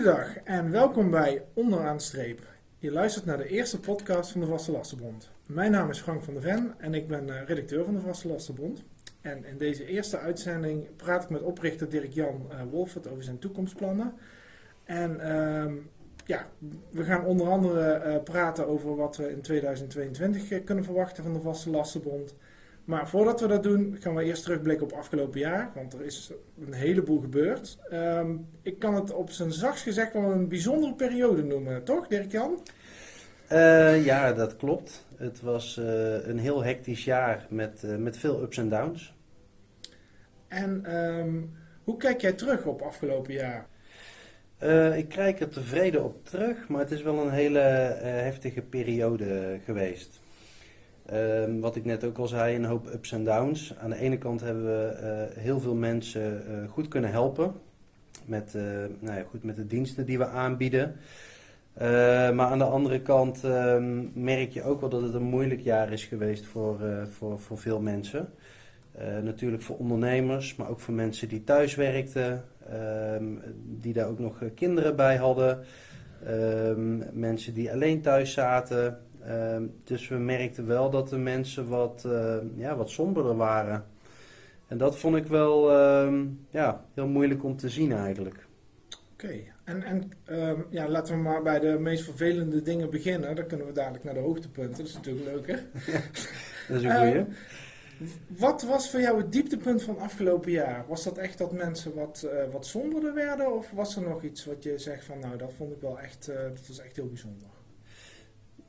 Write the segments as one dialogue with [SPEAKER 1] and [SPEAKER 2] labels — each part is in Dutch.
[SPEAKER 1] Goedendag en welkom bij Onderaan Streep. Je luistert naar de eerste podcast van de Vaste Lastenbond. Mijn naam is Frank van der Ven en ik ben eh, redacteur van de Vaste Lastenbond. En in deze eerste uitzending praat ik met oprichter Dirk-Jan uh, Wolfert over zijn toekomstplannen. En ehm, ja, we gaan onder andere eh, praten over wat we in 2022 kunnen verwachten van de Vaste Lastenbond. Maar voordat we dat doen, gaan we eerst terugblikken op afgelopen jaar. Want er is een heleboel gebeurd. Ehm, ik kan het op zijn zachtst gezegd wel een bijzondere periode noemen, toch Dirk-Jan?
[SPEAKER 2] Uh, ja, dat klopt. Het was uh, een heel hectisch jaar met, uh, met veel ups en downs.
[SPEAKER 1] En um, hoe kijk jij terug op afgelopen jaar?
[SPEAKER 2] ik kijk er tevreden op terug, maar het is wel een hele heftige periode geweest. Um, wat ik net ook al zei, een hoop ups en downs. Aan de ene kant hebben we uh, heel veel mensen uh, goed kunnen helpen met, uh, nou ja, goed, met de diensten die we aanbieden. maar aan de andere kant um, merk je ook wel dat het een moeilijk jaar is geweest voor, voor, voor veel mensen. natuurlijk voor ondernemers, maar ook voor mensen die thuis werkten, die daar ook nog kinderen bij hadden. mensen die alleen thuis zaten, Ehm, dus we merkten wel dat de mensen wat, uh, ja, wat somberder waren. En dat vond ik wel uh, ja, heel moeilijk om te zien eigenlijk.
[SPEAKER 1] Oké, en, en um, ja, laten we maar bij de meest vervelende dingen beginnen. Dan kunnen we dadelijk naar de hoogtepunten. Dat is natuurlijk leuker.
[SPEAKER 2] dat is een goeie.
[SPEAKER 1] wat was voor jou het dieptepunt van afgelopen jaar? Was dat echt dat mensen wat, uh, wat somberder werden? Of was er nog iets wat je zegt van nou, dat vond ik wel echt, uh, dat was echt heel bijzonder?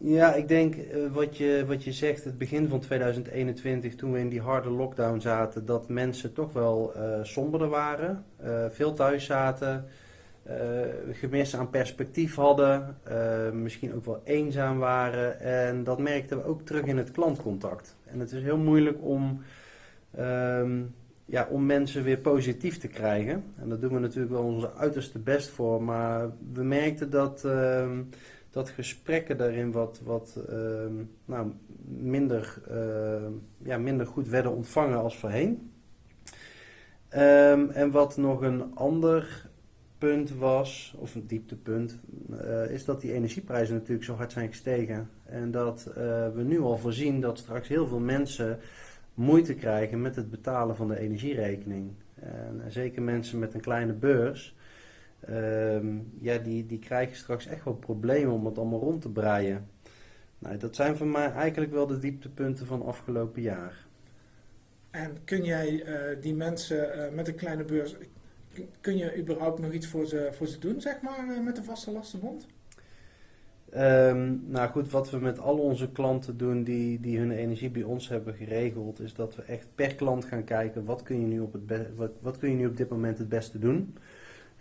[SPEAKER 2] Ja, ik denk uh, wat, je, wat je zegt, het begin van 2021, toen we in die harde lockdown zaten, dat mensen toch wel uh, somberder waren, uh, veel thuis zaten, gemis aan perspectief hadden, misschien ook wel eenzaam waren. En dat merkten we ook terug in het klantcontact. En het is heel moeilijk om, um, ja, om mensen weer positief te krijgen. En daar doen we natuurlijk wel onze uiterste best voor, maar we merkten dat dat gesprekken daarin wat, wat uh, nou, minder, uh, ja, minder goed werden ontvangen als voorheen. Um, en wat nog een ander punt was, of een dieptepunt, uh, is dat die energieprijzen natuurlijk zo hard zijn gestegen. En dat uh, we nu al voorzien dat straks heel veel mensen moeite krijgen met het betalen van de energierekening. En zeker mensen met een kleine beurs Um, ja, die, die krijgen straks echt wel problemen om het allemaal rond te breien. Nou, dat zijn voor mij eigenlijk wel de dieptepunten van afgelopen jaar.
[SPEAKER 1] En kun jij uh, die mensen uh, met een kleine beurs, kun je überhaupt nog iets voor ze, voor ze doen, zeg maar, uh, met de vaste lastenbond?
[SPEAKER 2] Um, nou goed, wat we met al onze klanten doen die, die hun energie bij ons hebben geregeld, is dat we echt per klant gaan kijken wat kun je nu op, het wat, wat kun je nu op dit moment het beste doen.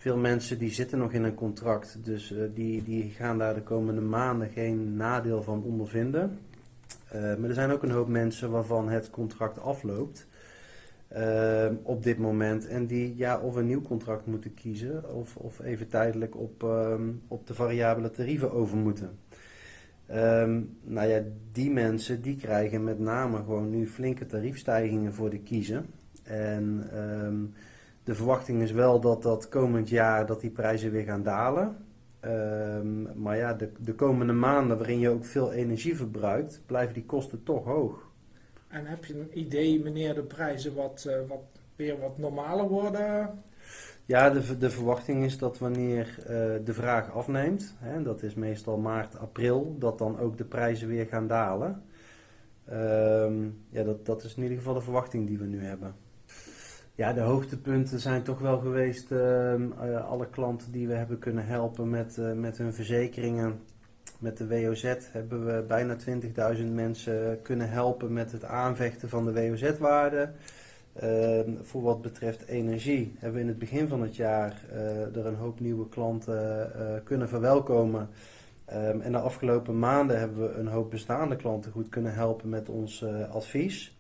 [SPEAKER 2] Veel mensen die zitten nog in een contract, dus uh, die, die gaan daar de komende maanden geen nadeel van ondervinden. Uh, maar er zijn ook een hoop mensen waarvan het contract afloopt uh, op dit moment. En die ja, of een nieuw contract moeten kiezen of, of even tijdelijk op, um, op de variabele tarieven over moeten. Um, nou ja, die mensen die krijgen met name gewoon nu flinke tariefstijgingen voor de kiezen. En um, de verwachting is wel dat dat komend jaar dat die prijzen weer gaan dalen. Um, maar ja, de, de komende maanden waarin je ook veel energie verbruikt, blijven die kosten toch hoog.
[SPEAKER 1] En heb je een idee wanneer de prijzen wat, uh, wat, weer wat normaler worden?
[SPEAKER 2] Ja, de, de verwachting is dat wanneer uh, de vraag afneemt, hè, dat is meestal maart, april, dat dan ook de prijzen weer gaan dalen. Um, ja, dat, dat is in ieder geval de verwachting die we nu hebben. Ja, de hoogtepunten zijn toch wel geweest uh, uh, alle klanten die we hebben kunnen helpen met, uh, met hun verzekeringen. Met de WOZ hebben we bijna 20.000 mensen kunnen helpen met het aanvechten van de WOZ-waarde. Ehm, voor wat betreft energie hebben we in het begin van het jaar eh, er een hoop nieuwe klanten kunnen verwelkomen. Um, en de afgelopen maanden hebben we een hoop bestaande klanten goed kunnen helpen met ons advies.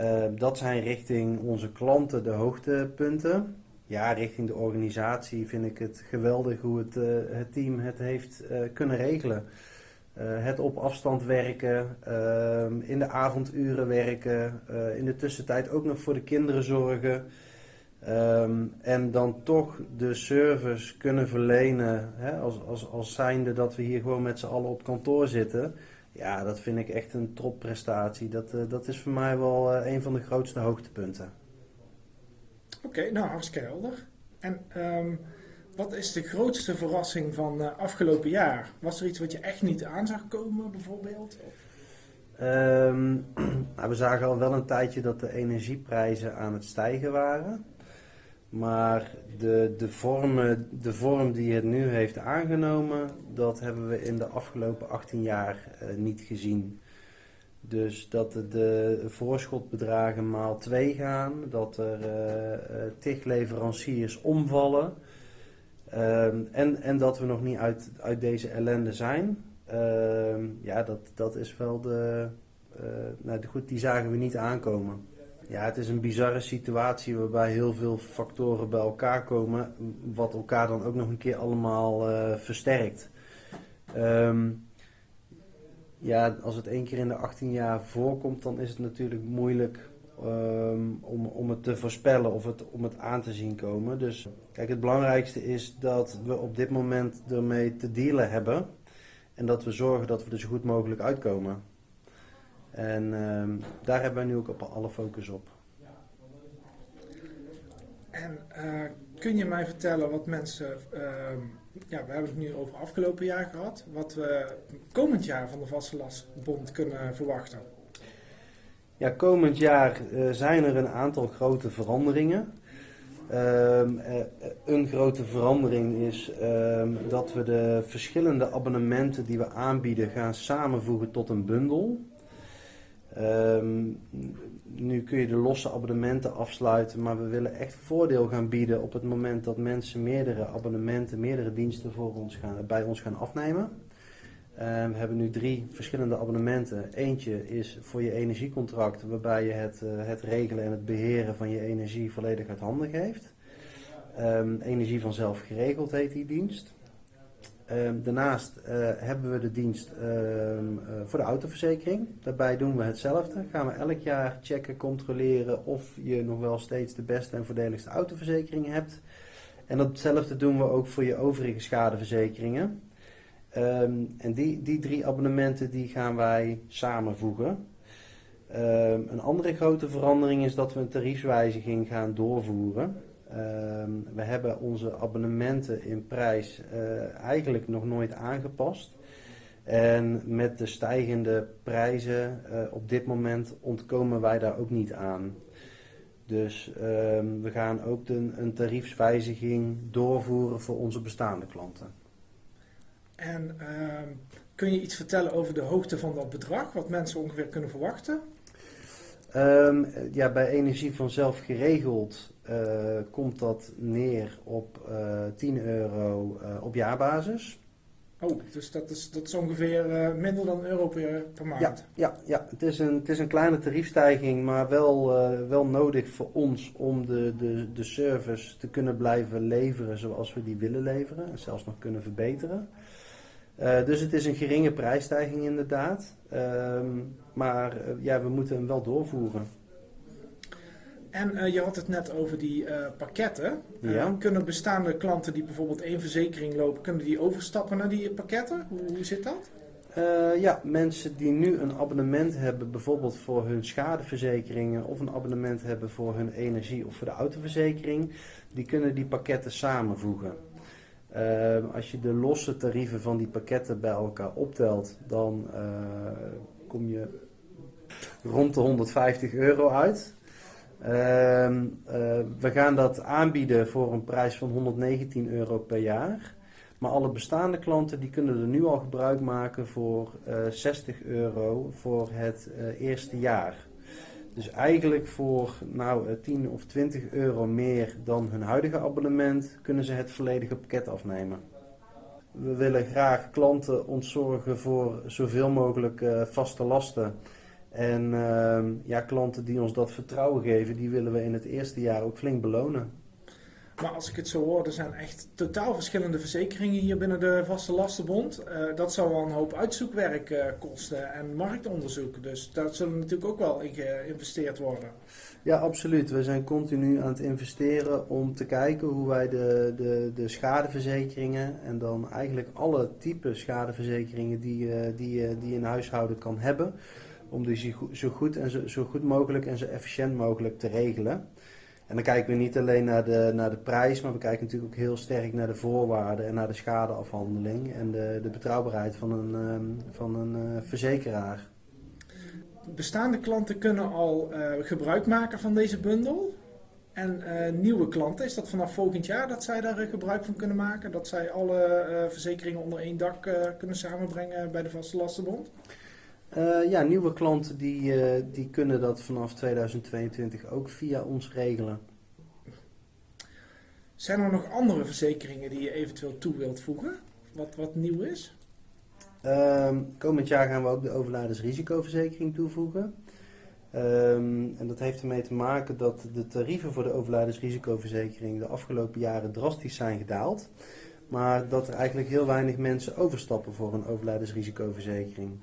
[SPEAKER 2] Uh, dat zijn richting onze klanten de hoogtepunten. Ja, richting de organisatie vind ik het geweldig hoe het, uh, het team het heeft uh, kunnen regelen. het op afstand werken, ehm, in de avonduren werken, in de tussentijd ook nog voor de kinderen zorgen. Ehm, en dan toch de service kunnen verlenen, hè, als, als, als zijnde dat we hier gewoon met z'n allen op kantoor zitten. Ja, dat vind ik echt een topprestatie. Dat, uh, dat is voor mij wel uh, een van de grootste hoogtepunten.
[SPEAKER 1] Oké, okay, nou hartstikke helder. En um, wat is de grootste verrassing van uh, afgelopen jaar? Was er iets wat je echt niet aan zag komen bijvoorbeeld?
[SPEAKER 2] Um, nou, we zagen al wel een tijdje dat de energieprijzen aan het stijgen waren. Maar de, de, vorm, de vorm die het nu heeft aangenomen, dat hebben we in de afgelopen 18 jaar uh, niet gezien. Dus dat de, voorschotbedragen maal 2 gaan, dat er uh, uh, tig leveranciers omvallen. Ehm, en, en dat we nog niet uit, uit deze ellende zijn. Ehm, ja, dat, dat is wel de. nou goed, die zagen we niet aankomen. Ja, het is een bizarre situatie waarbij heel veel factoren bij elkaar komen, wat elkaar dan ook nog een keer allemaal uh, versterkt. Um, ja, als het één keer in de 18 jaar voorkomt, dan is het natuurlijk moeilijk um, om, om het te voorspellen of het, om het aan te zien komen. Dus kijk, het belangrijkste is dat we op dit moment ermee te dealen hebben en dat we zorgen dat we er zo goed mogelijk uitkomen. En um, daar hebben wij nu ook op alle focus op.
[SPEAKER 1] En uh, kun je mij vertellen wat mensen, uh, ja, we hebben het nu over afgelopen jaar gehad, wat we komend jaar van de Vaste Lastbond kunnen verwachten?
[SPEAKER 2] Ja, komend jaar uh, zijn er een aantal grote veranderingen. Um, een grote verandering is um, dat we de verschillende abonnementen die we aanbieden gaan samenvoegen tot een bundel. Um, nu kun je de losse abonnementen afsluiten, maar we willen echt voordeel gaan bieden op het moment dat mensen meerdere abonnementen, meerdere diensten voor ons gaan, bij ons gaan afnemen. Uh, we hebben nu drie verschillende abonnementen. Eentje is voor je energiecontract, waarbij je het, uh, het regelen en het beheren van je energie volledig uit handen geeft. Um, energie vanzelf geregeld heet die dienst. Um, daarnaast uh, hebben we de dienst um, uh, voor de autoverzekering. Daarbij doen we hetzelfde. Gaan we elk jaar checken, controleren of je nog wel steeds de beste en voordeligste autoverzekering hebt. En datzelfde doen we ook voor je overige schadeverzekeringen. Um, en die, die drie abonnementen die gaan wij samenvoegen. een andere grote verandering is dat we een tariefswijziging gaan doorvoeren. Um, we hebben onze abonnementen in prijs uh, eigenlijk nog nooit aangepast. En met de stijgende prijzen uh, op dit moment ontkomen wij daar ook niet aan. Dus um, we gaan ook de, een tariefswijziging doorvoeren voor onze bestaande klanten.
[SPEAKER 1] En uh, kun je iets vertellen over de hoogte van dat bedrag, wat mensen ongeveer kunnen verwachten?
[SPEAKER 2] Um, ja, bij energie vanzelf geregeld komt dat neer op uh, 10 euro uh, op jaarbasis.
[SPEAKER 1] Oh, dus dat is, dat is ongeveer minder dan een euro per, per maand?
[SPEAKER 2] Ja, ja, ja. Het, is een, het is een kleine tariefstijging, maar wel, wel nodig voor ons om de, de, de service te kunnen blijven leveren zoals we die willen leveren. En zelfs nog kunnen verbeteren. Uh, dus het is een geringe prijsstijging inderdaad. Um, maar ja, we moeten hem wel doorvoeren.
[SPEAKER 1] En uh, je had het net over die pakketten.
[SPEAKER 2] Ja.
[SPEAKER 1] kunnen bestaande klanten die bijvoorbeeld één verzekering lopen, kunnen die overstappen naar die pakketten? Hoe, hoe zit dat?
[SPEAKER 2] ja, mensen die nu een abonnement hebben, bijvoorbeeld voor hun schadeverzekeringen of een abonnement hebben voor hun energie of voor de autoverzekering, die kunnen die pakketten samenvoegen. Als je de losse tarieven van die pakketten bij elkaar optelt, dan kom je rond de 150 euro uit. Uh, we gaan dat aanbieden voor een prijs van 119 euro per jaar. Maar alle bestaande klanten die kunnen er nu al gebruik maken voor 60 euro voor het eerste jaar. Dus eigenlijk voor nou, 10 of 20 euro meer dan hun huidige abonnement kunnen ze het volledige pakket afnemen. We willen graag klanten ontzorgen voor zoveel mogelijk vaste lasten. En uh, ja, klanten die ons dat vertrouwen geven, die willen we in het eerste jaar ook flink belonen.
[SPEAKER 1] Maar als ik het zo hoor, er zijn echt totaal verschillende verzekeringen hier binnen de Vaste Lastenbond. Uh, dat zou wel een hoop uitzoekwerk uh, kosten en marktonderzoek. Dus daar zullen natuurlijk ook wel in geïnvesteerd worden.
[SPEAKER 2] Ja, absoluut. We zijn continu aan het investeren om te kijken hoe wij de, de, de schadeverzekeringen en dan eigenlijk alle type schadeverzekeringen die, uh, die, die een huishouden kan hebben, om die zo goed, en zo, zo goed mogelijk en zo efficiënt mogelijk te regelen. En dan kijken we niet alleen naar de, naar de prijs, maar we kijken natuurlijk ook heel sterk naar de voorwaarden en naar de schadeafhandeling en de, de betrouwbaarheid van een, um, van een uh, verzekeraar.
[SPEAKER 1] Bestaande klanten kunnen al uh, gebruik maken van deze bundel. En uh, nieuwe klanten, is dat vanaf volgend jaar dat zij daar gebruik van kunnen maken? Dat zij alle verzekeringen onder één dak kunnen samenbrengen bij de Vaste Lastenbond?
[SPEAKER 2] Uh, ja, nieuwe klanten die, uh, die kunnen dat vanaf 2022 ook via ons regelen.
[SPEAKER 1] Zijn er nog andere verzekeringen die je eventueel toe wilt voegen? Wat, wat nieuw is?
[SPEAKER 2] Uh, komend jaar gaan we ook de overlijdensrisicoverzekering toevoegen. Um, en dat heeft ermee te maken dat de tarieven voor de overlijdensrisicoverzekering de afgelopen jaren drastisch zijn gedaald. Maar dat er eigenlijk heel weinig mensen overstappen voor een overlijdensrisicoverzekering.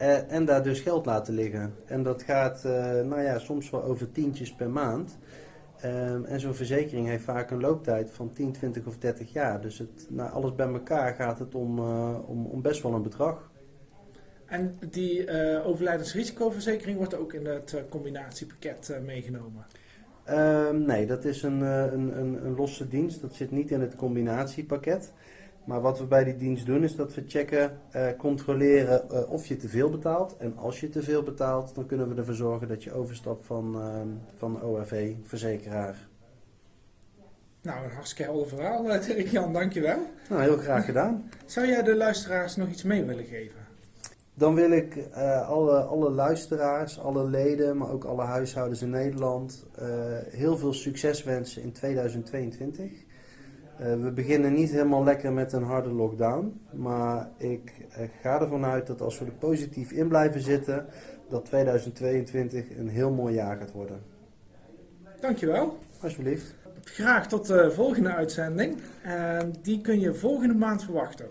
[SPEAKER 2] Uh, en daar dus geld laten liggen. En dat gaat, uh, nou ja, soms wel over tientjes per maand. Um, en zo'n verzekering heeft vaak een looptijd van 10, 20 of 30 jaar. Dus het, nou, alles bij elkaar gaat het om, uh, om, om best wel een bedrag.
[SPEAKER 1] En die overlijdensrisicoverzekering wordt ook in het combinatiepakket meegenomen?
[SPEAKER 2] Um, nee, dat is een, een, een, een losse dienst. Dat zit niet in het combinatiepakket. Maar wat we bij die dienst doen is dat we checken, uh, controleren uh, of je te veel betaalt. En als je te veel betaalt, dan kunnen we ervoor zorgen dat je overstapt van, uh, van ORV, verzekeraar.
[SPEAKER 1] Nou, een hartstikke helder verhaal, Dirk Jan, dankjewel.
[SPEAKER 2] Nou, heel graag gedaan.
[SPEAKER 1] Zou jij de luisteraars nog iets mee willen geven?
[SPEAKER 2] Dan wil ik alle, alle luisteraars, alle leden, maar ook alle huishoudens in Nederland heel veel succes wensen in 2022. Uh, we beginnen niet helemaal lekker met een harde lockdown. Maar ik uh, ga ervan uit dat als we er positief in blijven zitten, dat 2022 een heel mooi jaar gaat worden.
[SPEAKER 1] Dankjewel.
[SPEAKER 2] Alsjeblieft.
[SPEAKER 1] Graag tot de volgende uitzending. En die kun je volgende maand verwachten.